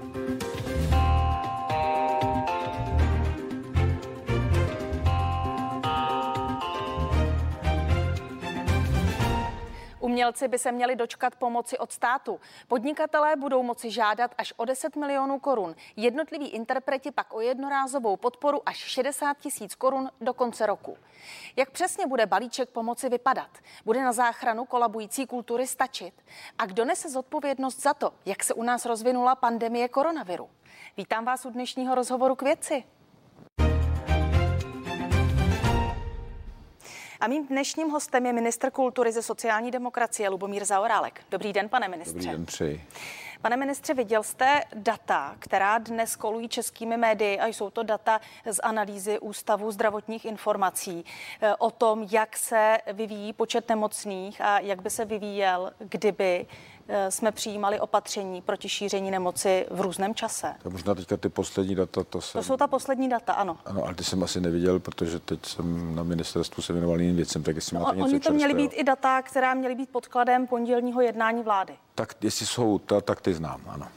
Thank you. Umělci by se měli dočkat pomoci od státu. Podnikatelé budou moci žádat až o 10 milionů korun. Jednotliví interpreti pak o jednorázovou podporu až 60 tisíc korun do konce roku. Jak přesně bude balíček pomoci vypadat? Bude na záchranu kolabující kultury stačit? A kdo nese zodpovědnost za to, jak se u nás rozvinula pandemie koronaviru? Vítám vás u dnešního rozhovoru k věci. A mým dnešním hostem je ministr kultury ze sociální demokracie Lubomír Zaorálek. Dobrý den, pane ministře. Dobrý den, přeji. Pane ministře, viděl jste data, která dnes kolují českými médii a jsou to data z analýzy Ústavu zdravotních informací eh, o tom, jak se vyvíjí počet nemocných a jak by se vyvíjel, kdyby jsme přijímali opatření proti šíření nemoci v různém čase. To možná teďka ty poslední data, to jsem... To jsou ta poslední data, ano. Ano, ale ty jsem asi neviděl, protože teď jsem na ministerstvu se věnoval jiným věcem, tak jestli no, máte něco Oni to měly čerstvého. být i data, která měly být podkladem pondělního jednání vlády. Tak jestli jsou ta, tak ty znám, ano.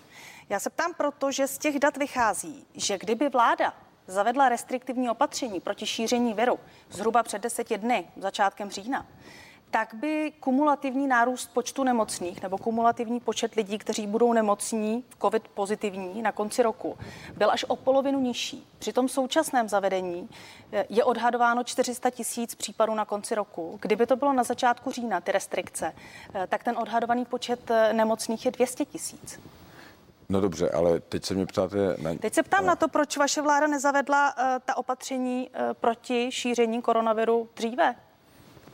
Já se ptám proto, že z těch dat vychází, že kdyby vláda zavedla restriktivní opatření proti šíření viru zhruba před deseti dny, začátkem října, tak by kumulativní nárůst počtu nemocných nebo kumulativní počet lidí, kteří budou nemocní v COVID pozitivní na konci roku, byl až o polovinu nižší. Při tom současném zavedení eh, je odhadováno 400 tisíc případů na konci roku. Kdyby to bylo na začátku října, ty restrikce, eh, tak ten odhadovaný počet eh, nemocných je 200 tisíc. No dobře, ale teď se mě ptáte... Na... Teď se ptám no. na to, proč vaše vláda nezavedla uh, ta opatření uh, proti šíření koronaviru dříve.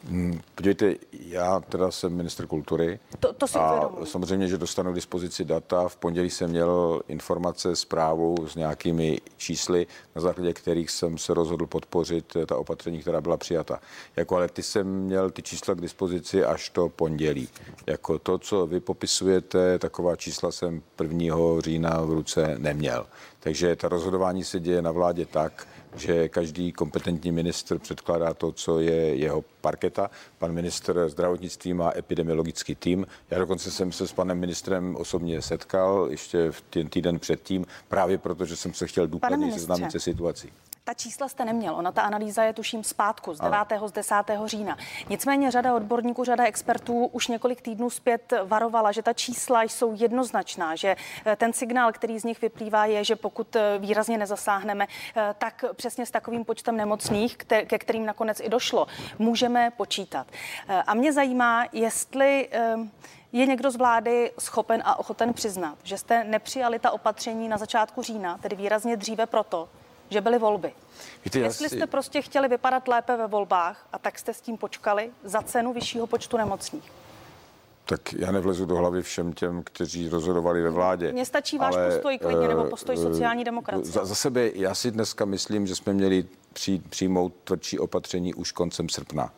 Hmm, podívejte, já teda jsem minister kultury. To, to a samozřejmě, že dostanu k dispozici data. V pondělí jsem měl informace, zprávu s nějakými čísly, na základě kterých jsem se rozhodl podpořit ta opatření, která byla přijata. Jako ale ty jsem měl ty čísla k dispozici až to pondělí. Jako to, co vy popisujete, taková čísla jsem 1. října v ruce neměl. Takže ta rozhodování se děje na vládě tak, že každý kompetentní ministr předkládá to, co je jeho parketa. Pan ministr zdravotnictví má epidemiologický tým. Já dokonce jsem se s panem ministrem osobně setkal ještě v ten týden předtím, právě proto, že jsem se chtěl důkladně seznámit se situací. Ta čísla jste neměl, ona ta analýza je tuším zpátku z 9. Ano. z 10. října. Nicméně řada odborníků, řada expertů už několik týdnů zpět varovala, že ta čísla jsou jednoznačná, že eh, ten signál, který z nich vyplývá, je, že pokud eh, výrazně nezasáhneme, eh, tak přesně s takovým počtem nemocných, ke kterým nakonec i došlo, můžeme počítat. A mě zajímá, jestli je někdo z vlády schopen a ochoten přiznat, že jste nepřijali ta opatření na začátku října, tedy výrazně dříve proto, že byly volby. Víte, Jestli jste prostě chtěli vypadat lépe ve volbách a tak jste s tím počkali za cenu vyššího počtu nemocných. Tak já nevlezu do hlavy všem těm, kteří rozhodovali ve vládě. Mně stačí váš ale, postoj klidně, nebo postoj uh, sociální demokracie. Za, za sebe já si dneska myslím, že jsme měli při, přijmout tvrdší opatření už koncem srpna.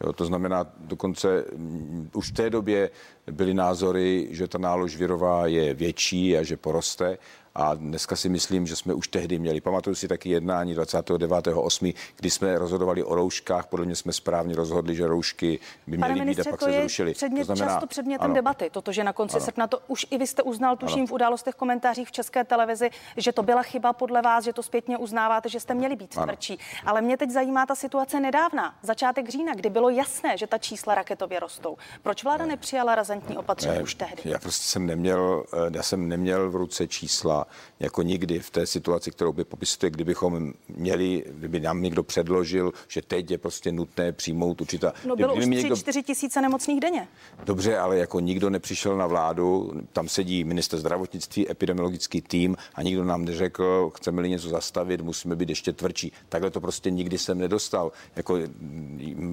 Jo, to znamená, dokonce m, už v té době byly názory, že ta nálož virová je větší a že poroste. A dneska si myslím, že jsme už tehdy měli. Pamatuju si taky jednání 29.8., kdy jsme rozhodovali o rouškách. Podle mě jsme správně rozhodli, že roušky by měly být a pak se zrušily. Předmět, to znamená, často předmětem ano, debaty, toto, že na konci ano. srpna to už i vy jste uznal, tuším ano. v událostech komentářích v české televizi, že to byla chyba podle vás, že to zpětně uznáváte, že jste měli být tvrdší. Ale mě teď zajímá ta situace nedávna, začátek října, kdy bylo jasné, že ta čísla raketově rostou. Proč vláda ne. nepřijala razantní opatření ne, už tehdy? Já prostě jsem neměl, eh, já jsem neměl v ruce čísla jako nikdy v té situaci, kterou by popisujete, kdybychom měli, kdyby nám někdo předložil, že teď je prostě nutné přijmout určitá... No bylo už 3, někdo... 4 tisíce nemocných denně. Dobře, ale jako nikdo nepřišel na vládu, tam sedí minister zdravotnictví, epidemiologický tým a nikdo nám neřekl, chceme-li něco zastavit, musíme být ještě tvrdší. Takhle to prostě nikdy jsem nedostal. Jako,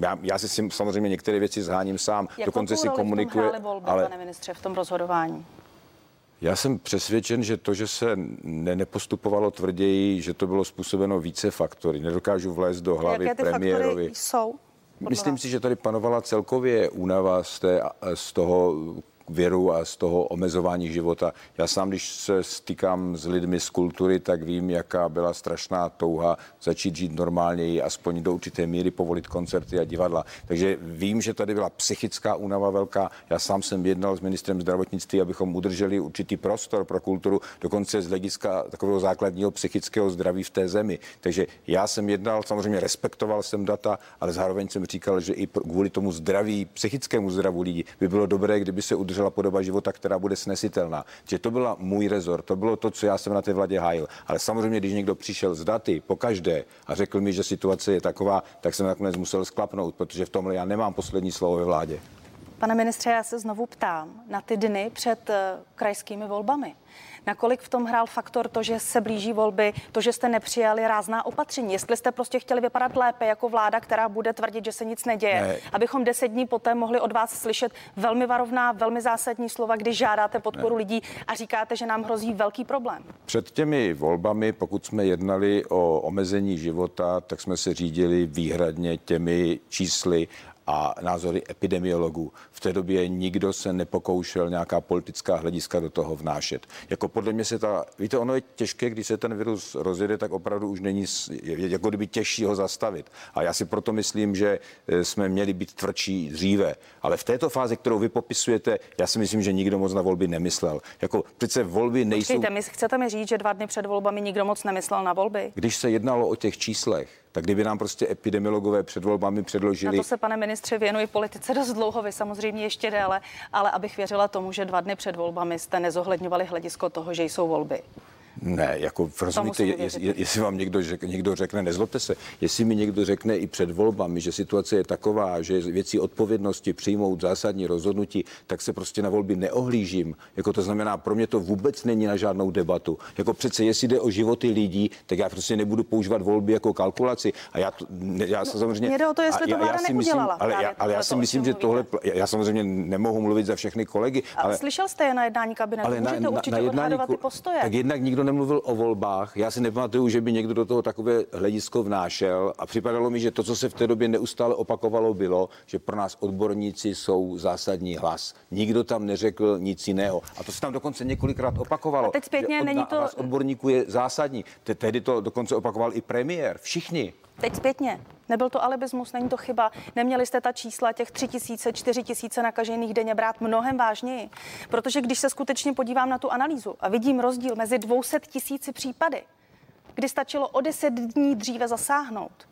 já, já si samozřejmě některé věci zháním sám, Jakou dokonce si komunikuje... Volby, ale... pane ministře, v tom rozhodování? Já jsem přesvědčen, že to, že se ne, nepostupovalo tvrději, že to bylo způsobeno více faktory. Nedokážu vlézt do hlavy Jaké ty premiérovi. jsou? Myslím si, že tady panovala celkově únava z, té, z toho věru a z toho omezování života. Já sám, když se stýkám s lidmi z kultury, tak vím, jaká byla strašná touha začít žít normálněji, aspoň do určité míry povolit koncerty a divadla. Takže vím, že tady byla psychická únava velká. Já sám jsem jednal s ministrem zdravotnictví, abychom udrželi určitý prostor pro kulturu, dokonce z hlediska takového základního psychického zdraví v té zemi. Takže já jsem jednal, samozřejmě respektoval jsem data, ale zároveň jsem říkal, že i kvůli tomu zdraví, psychickému zdravu lidí by bylo dobré, kdyby se udržela podoba života, která bude snesitelná. Že to byla můj rezort, to bylo to, co já jsem na té vládě hájil. Ale samozřejmě, když někdo přišel z daty po každé a řekl mi, že situace je taková, tak jsem nakonec musel sklapnout, protože v tomhle já nemám poslední slovo ve vládě. Pane ministře, já se znovu ptám na ty dny před eh, krajskými volbami. Nakolik v tom hrál faktor to, že se blíží volby, to, že jste nepřijali rázná opatření? Jestli jste prostě chtěli vypadat lépe jako vláda, která bude tvrdit, že se nic neděje, ne. abychom deset dní poté mohli od vás slyšet velmi varovná, velmi zásadní slova, když žádáte podporu ne. lidí a říkáte, že nám hrozí velký problém. Před těmi volbami, pokud jsme jednali o omezení života, tak jsme se řídili výhradně těmi čísly a názory epidemiologů. V té době nikdo se nepokoušel nějaká politická hlediska do toho vnášet. Jako podle mě se ta, víte, ono je těžké, když se ten virus rozjede, tak opravdu už není jako kdyby těžší ho zastavit. A já si proto myslím, že e, jsme měli být tvrdší dříve. Ale v této fázi, kterou vy popisujete, já si myslím, že nikdo moc na volby nemyslel. Jako přece volby nejsou. Počkejte, my chcete mi říct, že dva dny před volbami nikdo moc nemyslel na volby? Když se jednalo o těch číslech, tak kdyby nám prostě epidemiologové před volbami předložili. Na to se, pane ministře, věnuji politice dost dlouho, vy samozřejmě ještě déle, ale abych věřila tomu, že dva dny před volbami jste nezohledňovali hledisko toho, že jsou volby. Ne, jako rozumíte, je, je, jestli vám někdo, řek, někdo řekne, nezlobte se, jestli mi někdo řekne i před volbami, že situace je taková, že věcí odpovědnosti přijmout zásadní rozhodnutí, tak se prostě na volby neohlížím. Jako to znamená, pro mě to vůbec není na žádnou debatu. Jako přece, jestli jde o životy lidí, tak já prostě nebudu používat volby jako kalkulaci. A já, to, já no, samozřejmě... Mě jde o to, jestli to vláda já, já si myslím, ale, já, ale já si myslím, že tohle, já samozřejmě nemohu mluvit za všechny kolegy. Ale, ale slyšel jste je na jednání kabinetu, ale na, určitě na jednání, ty postoje. Tak jednak nikdo nemluvil o volbách. Já si nepamatuju, že by někdo do toho takové hledisko vnášel a připadalo mi, že to, co se v té době neustále opakovalo, bylo, že pro nás odborníci jsou zásadní hlas. Nikdo tam neřekl nic jiného. A to se tam dokonce několikrát opakovalo. A teď zpětně není to... Hlas odborníků je zásadní. Tehdy to dokonce opakoval i premiér. Všichni. Teď zpětně. Nebyl to alibismus, není to chyba. Neměli jste ta čísla těch 3 tisíce, 4 tisíce nakažených denně brát mnohem vážněji. Protože když se skutečně podívám na tu analýzu a vidím rozdíl mezi 200 tisíci případy, kdy stačilo o 10 dní dříve zasáhnout,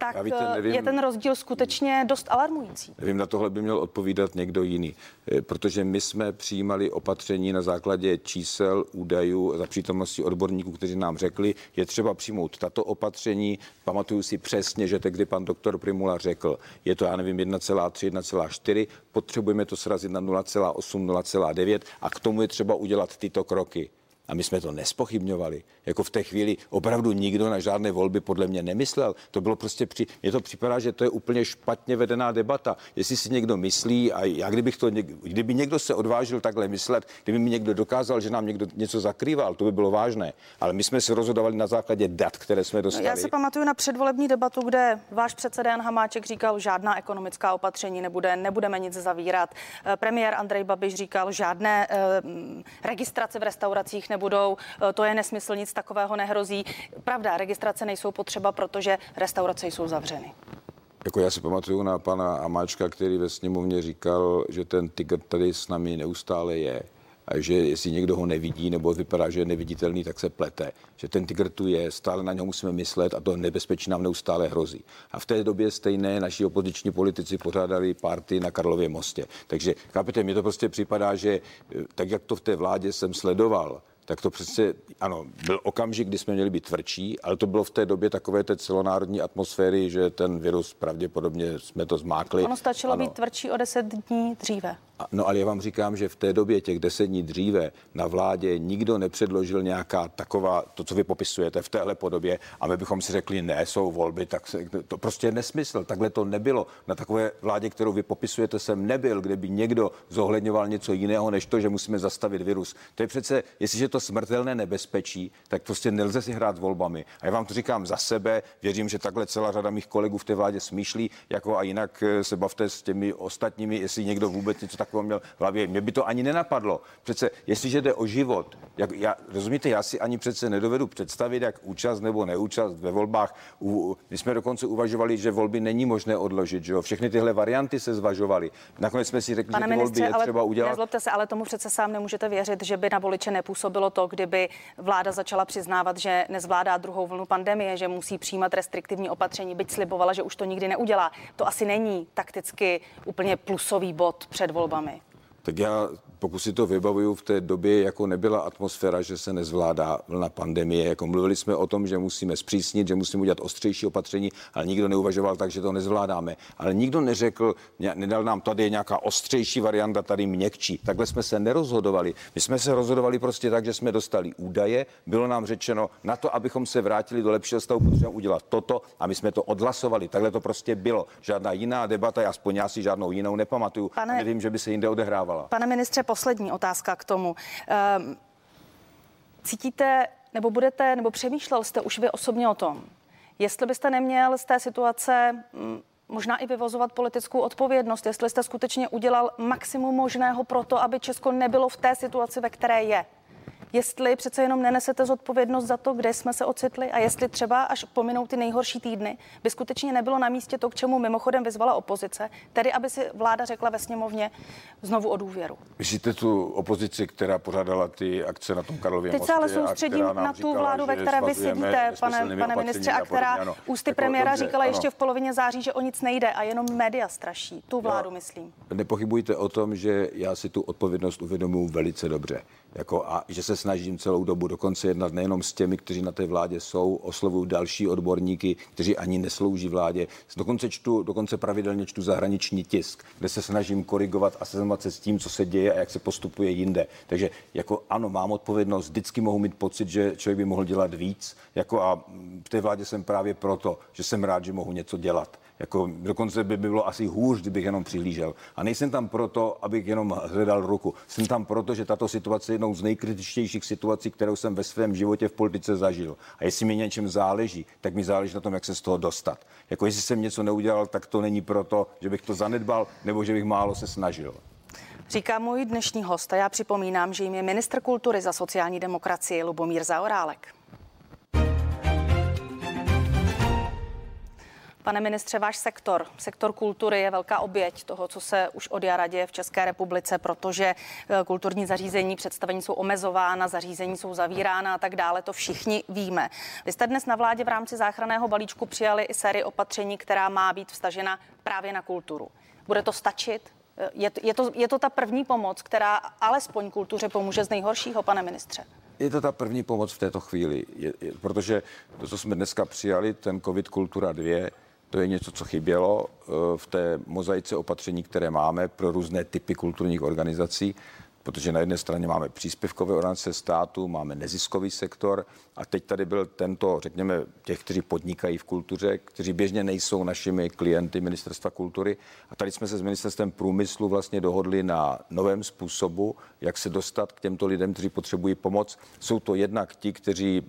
tak víte, eh, nevím, je ten rozdíl skutečně dost alarmující. Nevím, na tohle by měl odpovídat někdo jiný, eh, protože my jsme přijímali opatření na základě čísel, údajů za přítomnosti odborníků, kteří nám řekli, je třeba přijmout tato opatření. Pamatuju si přesně, že tehdy pan doktor Primula řekl, je to, já nevím, 1,3, 1,4, potřebujeme to srazit na 0,8, 0,9 a k tomu je třeba udělat tyto kroky. A my jsme to nespochybňovali. Jako v té chvíli opravdu nikdo na žádné volby podle mě nemyslel. To bylo prostě, při, mně to připadá, že to je úplně špatně vedená debata. Jestli si někdo myslí, a já kdybych to, kdyby někdo se odvážil takhle myslet, kdyby mi někdo dokázal, že nám někdo něco zakrýval, to by bylo vážné. Ale my jsme se rozhodovali na základě dat, které jsme dostali. Já si pamatuju na předvolební debatu, kde váš předseda Jan Hamáček říkal, žádná ekonomická opatření nebude, nebudeme nic zavírat. Eh, premiér Andrej Babiš říkal, žádné eh, registrace v restauracích nebudou nebudou, eh, to je nesmysl, nic takového nehrozí. Pravda, registrace nejsou potřeba, protože restaurace jsou zavřeny. Jako já si pamatuju na pana Amáčka, který ve sněmovně říkal, že ten tygr tady s námi neustále je a že jestli někdo ho nevidí nebo vypadá, že je neviditelný, tak se plete. Že ten tygr tu je, stále na něho musíme myslet a to nebezpečí nám neustále hrozí. A v té době stejné naši opoziční politici pořádali party na Karlově mostě. Takže chápete, mně to prostě připadá, že eh, tak, jak to v té vládě jsem sledoval, tak to přece, ano, byl okamžik, kdy jsme měli být tvrdší, ale to bylo v té době takové té celonárodní atmosféry, že ten virus pravděpodobně jsme to zmákli. Ono stačilo ano. být tvrdší o deset dní dříve. No ale já vám říkám, že v té době těch deset dní dříve na vládě nikdo nepředložil nějaká taková, to, co vy popisujete v téhle podobě a my bychom si řekli, ne, jsou volby, tak se, to prostě je nesmysl. Takhle to nebylo. Na takové vládě, kterou vy popisujete, jsem nebyl, kde by někdo zohledňoval něco jiného, než to, že musíme zastavit virus. To je přece, jestliže to smrtelné nebezpečí, tak prostě nelze si hrát volbami. A já vám to říkám za sebe, věřím, že takhle celá řada mých kolegů v té vládě smýšlí, jako a jinak eh, se bavte s těmi ostatními, jestli někdo vůbec něco tak takového měl v hlavě. Mě by to ani nenapadlo. Přece, jestliže jde o život, jak, já, rozumíte, já si ani přece nedovedu představit, jak účast nebo neúčast ve volbách. U, my jsme dokonce uvažovali, že volby není možné odložit, že jo? Všechny tyhle varianty se zvažovaly. Nakonec jsme si řekli, Pane že ty volby ministře, je třeba udělat. Nezlobte se, ale tomu přece sám nemůžete věřit, že by na voliče nepůsobilo to, kdyby vláda začala přiznávat, že nezvládá druhou vlnu pandemie, že musí přijímat restriktivní opatření, byť slibovala, že už to nikdy neudělá. To asi není takticky úplně plusový bod před volbami. Tak já pokud si to vybavuju, v té době jako nebyla atmosféra, že se nezvládá vlna pandemie. Jako mluvili jsme o tom, že musíme zpřísnit, že musíme udělat ostřejší opatření, ale nikdo neuvažoval tak, že to nezvládáme. Ale nikdo neřekl, nedal nám tady nějaká ostřejší varianta, tady měkčí. Takhle jsme se nerozhodovali. My jsme se rozhodovali prostě tak, že jsme dostali údaje, bylo nám řečeno, na to, abychom se vrátili do lepšího stavu, potřebujeme udělat toto a my jsme to odhlasovali. Takhle to prostě bylo. Žádná jiná debata, aspoň já si žádnou jinou nepamatuju. Pane, nevím, že by se jinde odehrávala. Pane ministře, poslední otázka k tomu. Um, cítíte, nebo budete, nebo přemýšlel jste už vy osobně o tom, jestli byste neměl z té situace mm, možná i vyvozovat politickou odpovědnost, jestli jste skutečně udělal maximum možného pro to, aby Česko nebylo v té situaci, ve které je jestli přece jenom nenesete zodpovědnost za to, kde jsme se ocitli a jestli třeba až pominou ty nejhorší týdny, by skutečně nebylo na místě to, k čemu mimochodem vyzvala opozice, tedy aby si vláda řekla ve sněmovně znovu o důvěru. Myslíte tu opozici, která pořádala ty akce na tom Karlově Teď se ale soustředím na tu vládu, ve které vy sedíte, pane, pane ministře, a která ano. ústy jako premiéra dobře, říkala ano. ještě v polovině září, že o nic nejde a jenom média straší. Tu vládu, no, myslím. Nepochybujte o tom, že já si tu odpovědnost uvědomuji velice dobře. Jako a že se snažím celou dobu dokonce jednat nejenom s těmi, kteří na té vládě jsou, oslovuju další odborníky, kteří ani neslouží vládě. Dokonce, čtu, dokonce pravidelně čtu zahraniční tisk, kde se snažím korigovat a seznamovat se s tím, co se děje a jak se postupuje jinde. Takže jako ano, mám odpovědnost, vždycky mohu mít pocit, že člověk by mohl dělat víc. Jako a v té vládě jsem právě proto, že jsem rád, že mohu něco dělat. Jako dokonce by bylo asi hůř, kdybych jenom přihlížel. A nejsem tam proto, abych jenom hledal ruku. Jsem tam proto, že tato situace je jednou z nejkritičtějších situací, kterou jsem ve svém životě v politice zažil. A jestli mi něčem záleží, tak mi záleží na tom, jak se z toho dostat. Jako jestli jsem něco neudělal, tak to není proto, že bych to zanedbal nebo že bych málo se snažil. Říká můj dnešní host a já připomínám, že jim je ministr kultury za sociální demokracii Lubomír Zaorálek. Pane ministře, váš sektor, sektor kultury je velká oběť toho, co se už od jara děje v České republice, protože eh, kulturní zařízení, představení jsou omezována, zařízení jsou zavírána a tak dále, to všichni víme. Vy jste dnes na vládě v rámci záchranného balíčku přijali i sérii opatření, která má být vstažena právě na kulturu. Bude to stačit? Eh, je, je, to, je to ta první pomoc, která alespoň kultuře pomůže z nejhoršího, pane ministře? Je to ta první pomoc v této chvíli, je, je, protože to, co jsme dneska přijali, ten COVID Kultura 2, to je něco, co chybělo eh, v té mozaice opatření, které máme pro různé typy kulturních organizací, protože na jedné straně máme příspěvkové organizace státu, máme neziskový sektor a teď tady byl tento, řekněme, těch, kteří podnikají v kultuře, kteří běžně nejsou našimi klienty Ministerstva kultury. A tady jsme se s Ministerstvem průmyslu vlastně dohodli na novém způsobu, jak se dostat k těmto lidem, kteří potřebují pomoc. Jsou to jednak ti, kteří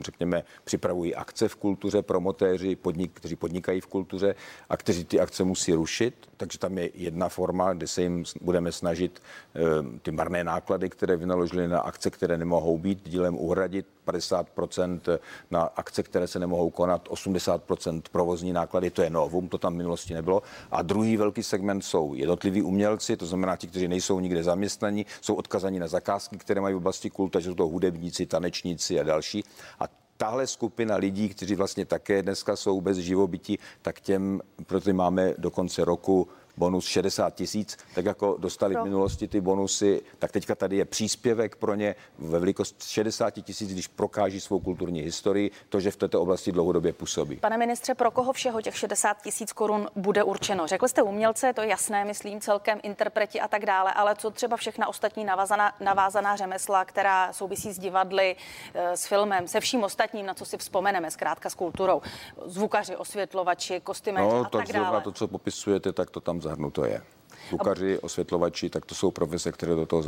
řekněme, připravují akce v kultuře, promotéři, podnik, kteří podnikají v kultuře a kteří ty akce musí rušit. Takže tam je jedna forma, kde se jim budeme snažit eh, ty marné náklady, které vynaložili na akce, které nemohou být, dílem uhradit 50% na akce, které se nemohou konat, 80% provozní náklady, to je novum, to tam v minulosti nebylo. A druhý velký segment jsou jednotliví umělci, to znamená ti, kteří nejsou nikde zaměstnaní, jsou odkazaní na zakázky, které mají v oblasti kulta, že jsou to hudebníci, tanečníci a další. A tahle skupina lidí, kteří vlastně také dneska jsou bez živobytí, tak těm, proto máme do konce roku bonus 60 tisíc, tak jako dostali pro. v minulosti ty bonusy, tak teďka tady je příspěvek pro ně ve velikosti 60 tisíc, když prokáží svou kulturní historii, to, že v této oblasti dlouhodobě působí. Pane ministře, pro koho všeho těch 60 tisíc korun bude určeno? Řekl jste umělce, to je jasné, myslím, celkem interpreti a tak dále, ale co třeba všechna ostatní navázaná, navázaná řemesla, která souvisí s divadly, eh, s filmem, se vším ostatním, na co si vzpomeneme, zkrátka s kulturou, zvukaři, osvětlovači, kostyméři no, a tak, tak dále. to, co popisujete, tak to tam zahrnuto je. Kukaři, osvětlovači, tak to jsou profese, které do toho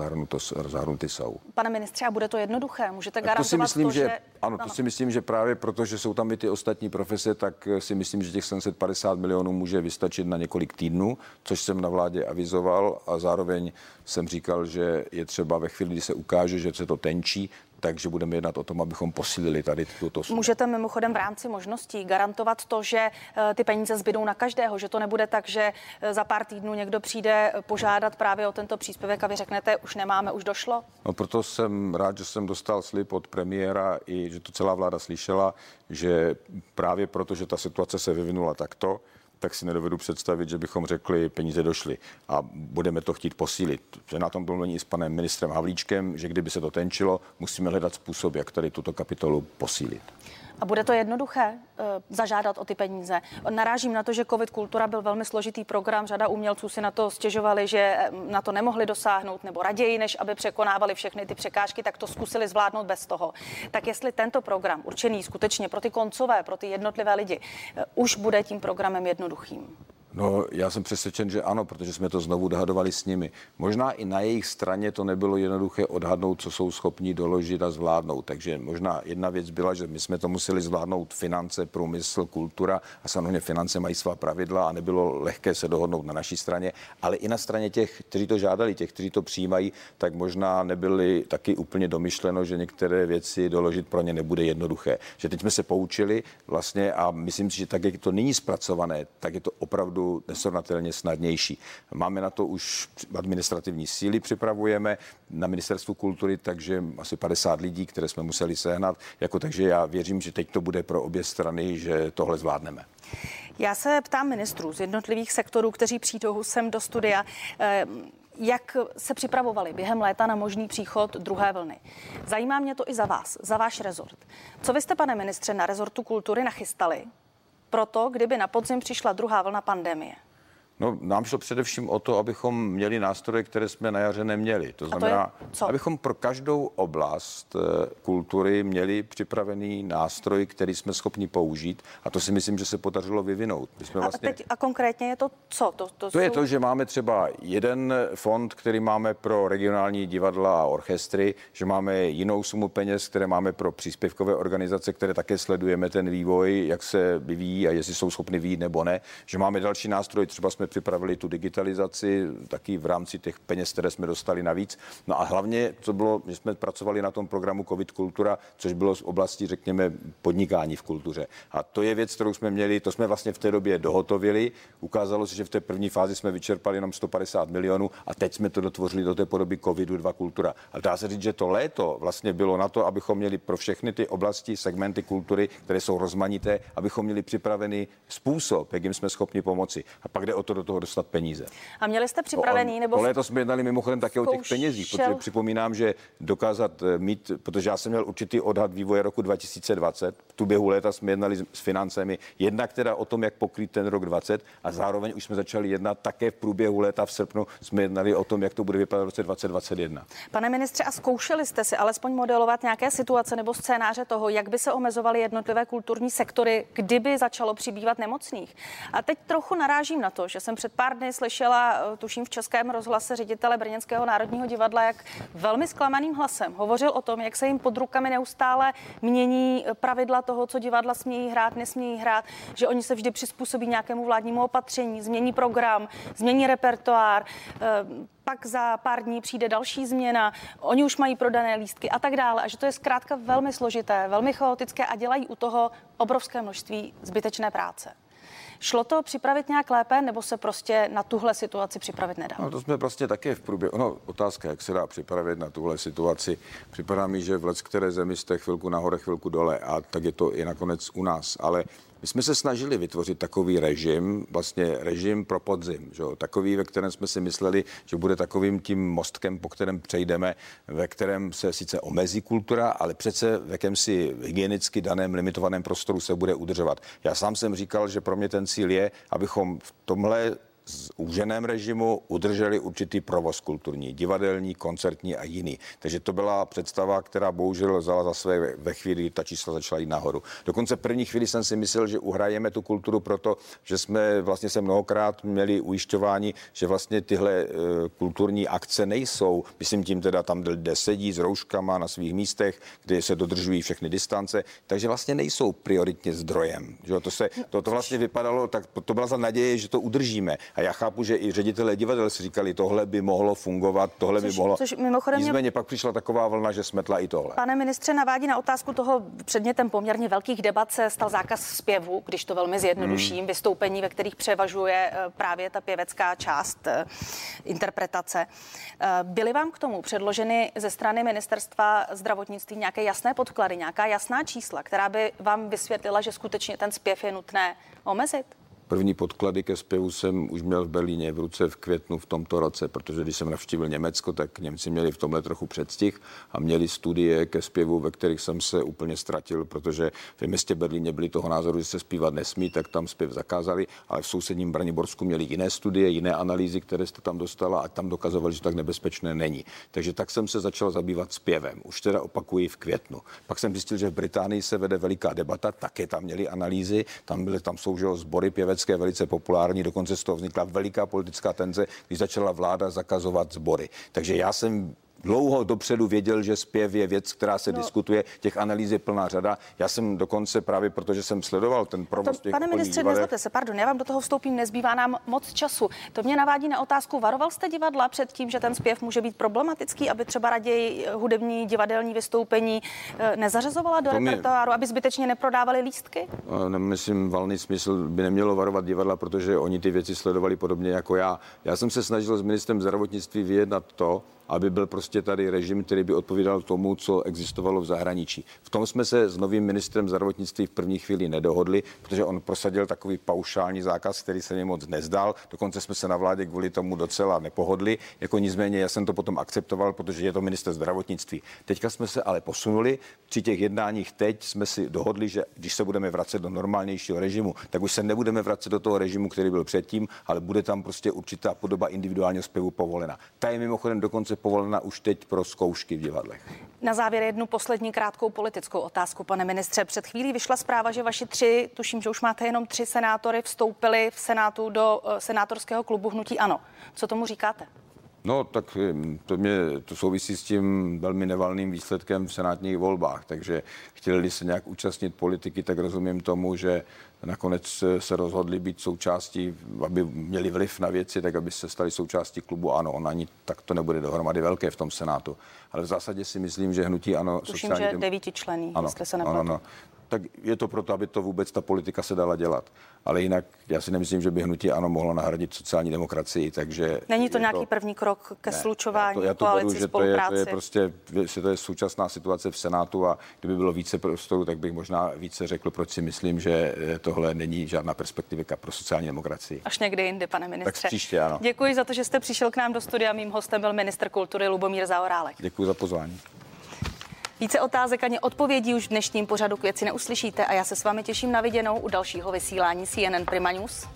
zahrnuty jsou. Pane ministře, a bude to jednoduché? Můžete garantovat to, si myslím, to, že, že... Ano, to si myslím, že právě proto, že jsou tam i ty ostatní profese, tak si myslím, že těch 750 milionů může vystačit na několik týdnů, což jsem na vládě avizoval a zároveň jsem říkal, že je třeba ve chvíli, kdy se ukáže, že se to tenčí, takže budeme jednat o tom, abychom posílili tady tuto sumu. Můžete mimochodem v rámci možností garantovat to, že eh, ty peníze zbydou na každého, že to nebude tak, že eh, za pár týdnů někdo přijde požádat právě o tento příspěvek a vy řeknete, už nemáme, už došlo? No proto jsem rád, že jsem dostal slib od premiéra i že to celá vláda slyšela, že právě proto, že ta situace se vyvinula takto, tak si nedovedu představit, že bychom řekli, peníze došly a budeme to chtít posílit. Na tom domluvení s panem ministrem Havlíčkem, že kdyby se to tenčilo, musíme hledat způsob, jak tady tuto kapitolu posílit. A bude to jednoduché uh, zažádat o ty peníze? Narážím na to, že COVID kultura byl velmi složitý program. Řada umělců si na to stěžovali, že eh, na to nemohli dosáhnout, nebo raději, než aby překonávali všechny ty překážky, tak to zkusili zvládnout bez toho. Tak jestli tento program, určený skutečně pro ty koncové, pro ty jednotlivé lidi, uh, už bude tím programem jednoduchým? No, já jsem přesvědčen, že ano, protože jsme to znovu dohadovali s nimi. Možná i na jejich straně to nebylo jednoduché odhadnout, co jsou schopni doložit a zvládnout. Takže možná jedna věc byla, že my jsme to museli zvládnout finance, průmysl, kultura a samozřejmě finance mají svá pravidla a nebylo lehké se dohodnout na naší straně, ale i na straně těch, kteří to žádali, těch, kteří to přijímají, tak možná nebyli taky úplně domyšleno, že některé věci doložit pro ně nebude jednoduché. Že teď jsme se poučili vlastně a myslím si, že tak, jak to nyní zpracované, tak je to opravdu nesrovnatelně snadnější. Máme na to už administrativní síly, připravujeme na ministerstvu kultury, takže asi 50 lidí, které jsme museli sehnat. Jako, takže já věřím, že teď to bude pro obě strany, že tohle zvládneme. Já se ptám ministrů z jednotlivých sektorů, kteří přijdou sem do studia eh, jak se připravovali během léta na možný příchod druhé vlny. Zajímá mě to i za vás, za váš rezort. Co vy jste, pane ministře, na rezortu kultury nachystali proto, kdyby na podzim přišla druhá vlna pandemie? No, nám šlo především o to, abychom měli nástroje, které jsme na jaře neměli. To znamená, to abychom pro každou oblast eh, kultury měli připravený nástroj, který jsme schopni použít. A to si myslím, že se podařilo vyvinout. My jsme vlastně... a, teď, a konkrétně je to co? To, to, to jsou... je to, že máme třeba jeden fond, který máme pro regionální divadla a orchestry, že máme jinou sumu peněz, které máme pro příspěvkové organizace, které také sledujeme ten vývoj, jak se vyvíjí a jestli jsou schopny výjít nebo ne. Že máme další nástroj, třeba jsme připravili tu digitalizaci, taky v rámci těch peněz, které jsme dostali navíc. No a hlavně, co bylo, že jsme pracovali na tom programu COVID Kultura, což bylo z oblasti, řekněme, podnikání v kultuře. A to je věc, kterou jsme měli, to jsme vlastně v té době dohotovili. Ukázalo se, že v té první fázi jsme vyčerpali jenom 150 milionů a teď jsme to dotvořili do té podoby covidu 2 kultura. A dá se říct, že to léto vlastně bylo na to, abychom měli pro všechny ty oblasti, segmenty kultury, které jsou rozmanité, abychom měli připravený způsob, jak jim jsme schopni pomoci. A pak jde o to do toho dostat peníze. A měli jste připravený? To, nebo to léto jsme jednali mimochodem také o těch penězích, protože připomínám, že dokázat eh, mít, protože já jsem měl určitý odhad vývoje roku 2020, v tu běhu léta jsme jednali s financemi, jednak teda o tom, jak pokrýt ten rok 20 a zároveň už jsme začali jednat také v průběhu léta v srpnu jsme jednali o tom, jak to bude vypadat v roce 2021. Pane ministře, a zkoušeli jste si alespoň modelovat nějaké situace nebo scénáře toho, jak by se omezovaly jednotlivé kulturní sektory, kdyby začalo přibývat nemocných? A teď trochu narážím na to, že jsem před pár dny slyšela, eh, tuším v Českém rozhlase ředitele Brněnského národního divadla, jak velmi zklamaným hlasem hovořil o tom, jak se jim pod rukami neustále mění pravidla toho, co divadla smějí hrát, nesmějí hrát, že oni se vždy přizpůsobí nějakému vládnímu opatření, změní program, změní repertoár, eh, pak za pár dní přijde další změna, oni už mají prodané lístky a tak dále. A že to je zkrátka velmi složité, velmi chaotické a dělají u toho obrovské množství zbytečné práce. Šlo to připravit nějak lépe, nebo se prostě na tuhle situaci připravit nedá? No, to jsme prostě také v průběhu. No, otázka, jak se dá připravit na tuhle situaci. Připadá mi, že v let které zemi jste chvilku nahoře, chvilku dole a tak je to i nakonec u nás. Ale my jsme se snažili vytvořit takový režim, vlastně režim pro podzim, že? takový, ve kterém jsme si mysleli, že bude takovým tím mostkem, po kterém přejdeme, ve kterém se sice omezí kultura, ale přece v jakémsi hygienicky daném limitovaném prostoru se bude udržovat. Já sám jsem říkal, že pro mě ten cíl je, abychom v tomhle z úženém režimu udrželi určitý provoz kulturní, divadelní, koncertní a jiný. Takže to byla představa, která bohužel vzala za své ve chvíli, ta čísla začala jít nahoru. Dokonce první chvíli jsem si myslel, že uhrajeme tu kulturu proto, že jsme vlastně se mnohokrát měli ujišťování, že vlastně tyhle e, kulturní akce nejsou, myslím tím teda tam, kde sedí s rouškama na svých místech, kde se dodržují všechny distance, takže vlastně nejsou prioritně zdrojem. Že to, se, to, to vlastně vypadalo, tak to byla za naděje, že to udržíme. A já chápu, že i ředitelé divadel si říkali, tohle by mohlo fungovat, tohle což, by mohlo. Což mimochodem Nicméně mě... pak přišla taková vlna, že smetla i tohle. Pane ministře, navádí na otázku toho předmětem poměrně velkých debat se stal zákaz zpěvu, když to velmi zjednoduším, hmm. vystoupení, ve kterých převažuje eh, právě ta pěvecká část eh, interpretace. Eh, byly vám k tomu předloženy ze strany ministerstva zdravotnictví nějaké jasné podklady, nějaká jasná čísla, která by vám vysvětlila, že skutečně ten zpěv je nutné omezit? První podklady ke zpěvu jsem už měl v Berlíně v ruce v květnu v tomto roce, protože když jsem navštívil Německo, tak Němci měli v tomhle trochu předstih a měli studie ke zpěvu, ve kterých jsem se úplně ztratil, protože v městě Berlíně byli toho názoru, že se zpívat nesmí, tak tam zpěv zakázali, ale v sousedním Braniborsku měli jiné studie, jiné analýzy, které jste tam dostala a tam dokazovali, že tak nebezpečné není. Takže tak jsem se začal zabývat zpěvem. Už teda opakuji v květnu. Pak jsem zjistil, že v Británii se vede veliká debata, také tam měli analýzy, tam byly tam sbory pěvec Německé velice populární, dokonce z toho vznikla veliká politická tenze, když začala vláda zakazovat sbory. Takže já jsem dlouho dopředu věděl, že zpěv je věc, která se no. diskutuje, těch analýz je plná řada. Já jsem dokonce právě protože jsem sledoval ten provoz to, Pane ministře, nezlobte se, pardon, já vám do toho vstoupím, nezbývá nám moc času. To mě navádí na otázku, varoval jste divadla před tím, že ten zpěv může být problematický, aby třeba raději hudební divadelní vystoupení eh, nezařazovala do repertoáru, aby zbytečně neprodávali lístky? Myslím, valný smysl by nemělo varovat divadla, protože oni ty věci sledovali podobně jako já. Já jsem se snažil s ministrem zdravotnictví vyjednat to, aby byl prostě tady režim, který by odpovídal tomu, co existovalo v zahraničí. V tom jsme se s novým ministrem zdravotnictví v první chvíli nedohodli, protože on prosadil takový paušální zákaz, který se mi moc nezdal. Dokonce jsme se na vládě kvůli tomu docela nepohodli. Jako nicméně já jsem to potom akceptoval, protože je to minister zdravotnictví. Teďka jsme se ale posunuli. Při těch jednáních teď jsme si dohodli, že když se budeme vracet do normálnějšího režimu, tak už se nebudeme vracet do toho režimu, který byl předtím, ale bude tam prostě určitá podoba individuálního zpěvu povolena. Ta je mimochodem dokonce povolena už teď pro zkoušky v divadlech. Na závěr jednu poslední krátkou politickou otázku, pane ministře. Před chvílí vyšla zpráva, že vaši tři, tuším, že už máte jenom tři senátory, vstoupili v Senátu do uh, senátorského klubu Hnutí Ano. Co tomu říkáte? No, tak to, mě, to souvisí s tím velmi nevalným výsledkem v senátních volbách, takže chtěli se nějak účastnit politiky, tak rozumím tomu, že nakonec se rozhodli být součástí, aby měli vliv na věci, tak aby se stali součástí klubu ANO. On ani tak to nebude dohromady velké v tom Senátu. Ale v zásadě si myslím, že hnutí ANO... Tuším, sociální... že devíti člení, ano, jestli se nepletu. Ano, ano tak je to proto, aby to vůbec ta politika se dala dělat. Ale jinak já si nemyslím, že by hnutí ano mohlo nahradit sociální demokracii, takže... Není to nějaký to, první krok ke ne, slučování, já to, já to beru, že to je, to je prostě, že to je současná situace v Senátu a kdyby bylo více prostoru, tak bych možná více řekl, proč si myslím, že eh, tohle není žádná perspektivika pro sociální demokracii. Až někdy jindy, pane ministře. Tak příště, ano. Děkuji za to, že jste přišel k nám do studia. Mým hostem byl minister kultury Lubomír Zaorálek. Děkuji za pozvání. Více otázek ani odpovědí už v dnešním pořadu k věci neuslyšíte a já se s vámi těším na viděnou u dalšího vysílání CNN Prima News.